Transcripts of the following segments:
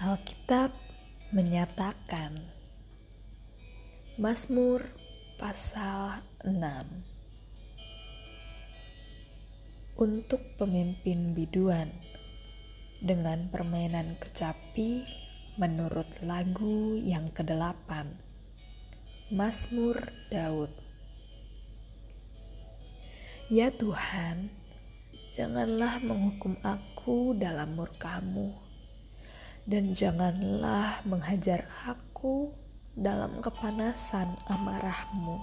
Alkitab menyatakan Mazmur pasal 6 Untuk pemimpin biduan dengan permainan kecapi menurut lagu yang kedelapan Mazmur Daud. Ya Tuhan, janganlah menghukum aku dalam murkamu dan janganlah menghajar aku dalam kepanasan amarahmu.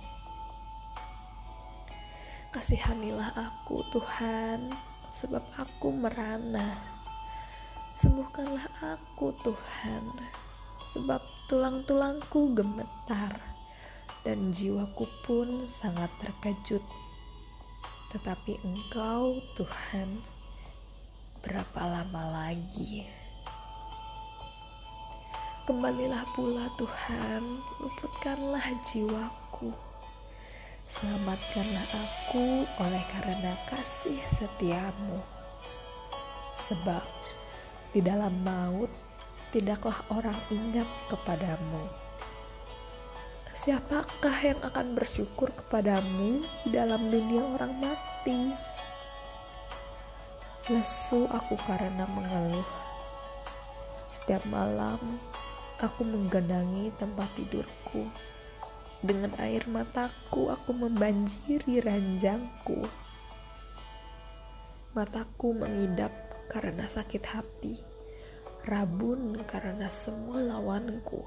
Kasihanilah aku Tuhan, sebab aku merana. Sembuhkanlah aku Tuhan, sebab tulang-tulangku gemetar dan jiwaku pun sangat terkejut. Tetapi Engkau, Tuhan, berapa lama lagi? Kembalilah pula Tuhan, luputkanlah jiwaku. Selamatkanlah aku oleh karena kasih setiamu. Sebab di dalam maut tidaklah orang ingat kepadamu. Siapakah yang akan bersyukur kepadamu di dalam dunia orang mati? Lesu aku karena mengeluh. Setiap malam Aku menggenangi tempat tidurku. Dengan air mataku, aku membanjiri ranjangku. Mataku mengidap karena sakit hati, rabun karena semua lawanku.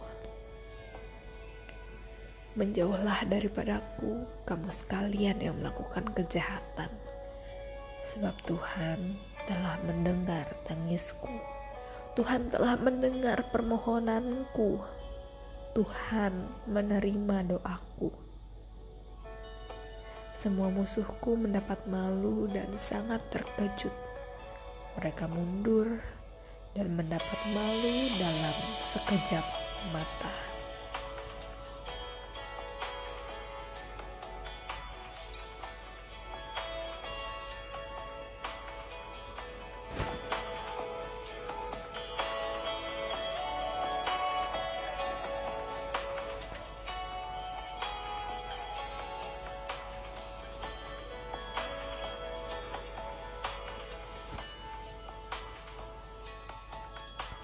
Menjauhlah daripadaku, kamu sekalian yang melakukan kejahatan, sebab Tuhan telah mendengar tangisku. Tuhan telah mendengar permohonanku. Tuhan menerima doaku. Semua musuhku mendapat malu dan sangat terkejut. Mereka mundur dan mendapat malu dalam sekejap mata.